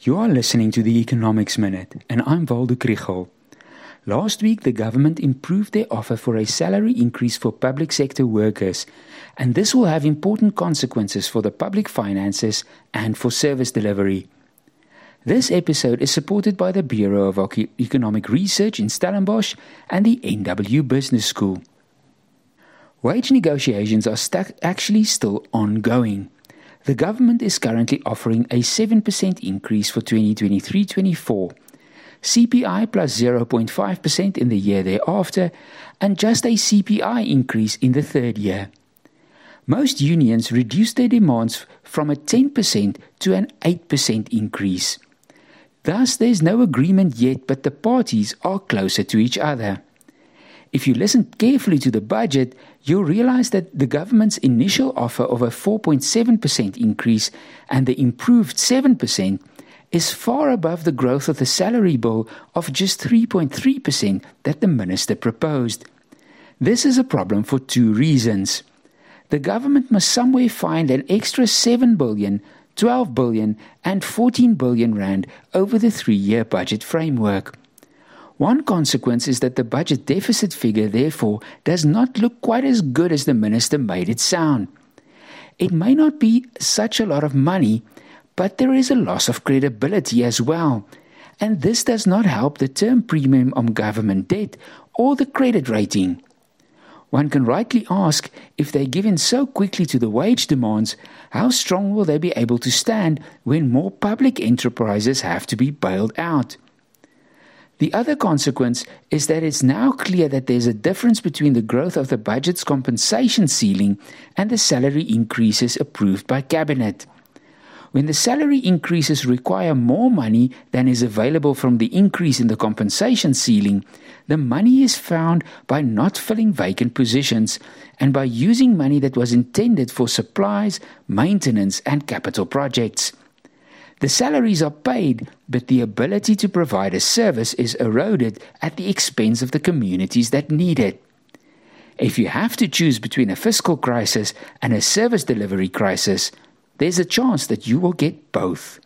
You are listening to the Economics Minute, and I'm Waldo Krugell. Last week, the government improved their offer for a salary increase for public sector workers, and this will have important consequences for the public finances and for service delivery. This episode is supported by the Bureau of Economic Research in Stellenbosch and the NWU Business School. Wage negotiations are st- actually still ongoing. The government is currently offering a 7% increase for 2023 24, CPI plus 0.5% in the year thereafter, and just a CPI increase in the third year. Most unions reduced their demands from a 10% to an 8% increase. Thus, there's no agreement yet, but the parties are closer to each other. If you listen carefully to the budget, you'll realize that the government's initial offer of a 4.7% increase and the improved 7% is far above the growth of the salary bill of just 3.3% that the minister proposed. This is a problem for two reasons. The government must somewhere find an extra 7 billion, 12 billion, and 14 billion rand over the three year budget framework. One consequence is that the budget deficit figure, therefore, does not look quite as good as the minister made it sound. It may not be such a lot of money, but there is a loss of credibility as well. And this does not help the term premium on government debt or the credit rating. One can rightly ask if they give in so quickly to the wage demands, how strong will they be able to stand when more public enterprises have to be bailed out? The other consequence is that it's now clear that there's a difference between the growth of the budget's compensation ceiling and the salary increases approved by Cabinet. When the salary increases require more money than is available from the increase in the compensation ceiling, the money is found by not filling vacant positions and by using money that was intended for supplies, maintenance, and capital projects. The salaries are paid, but the ability to provide a service is eroded at the expense of the communities that need it. If you have to choose between a fiscal crisis and a service delivery crisis, there's a chance that you will get both.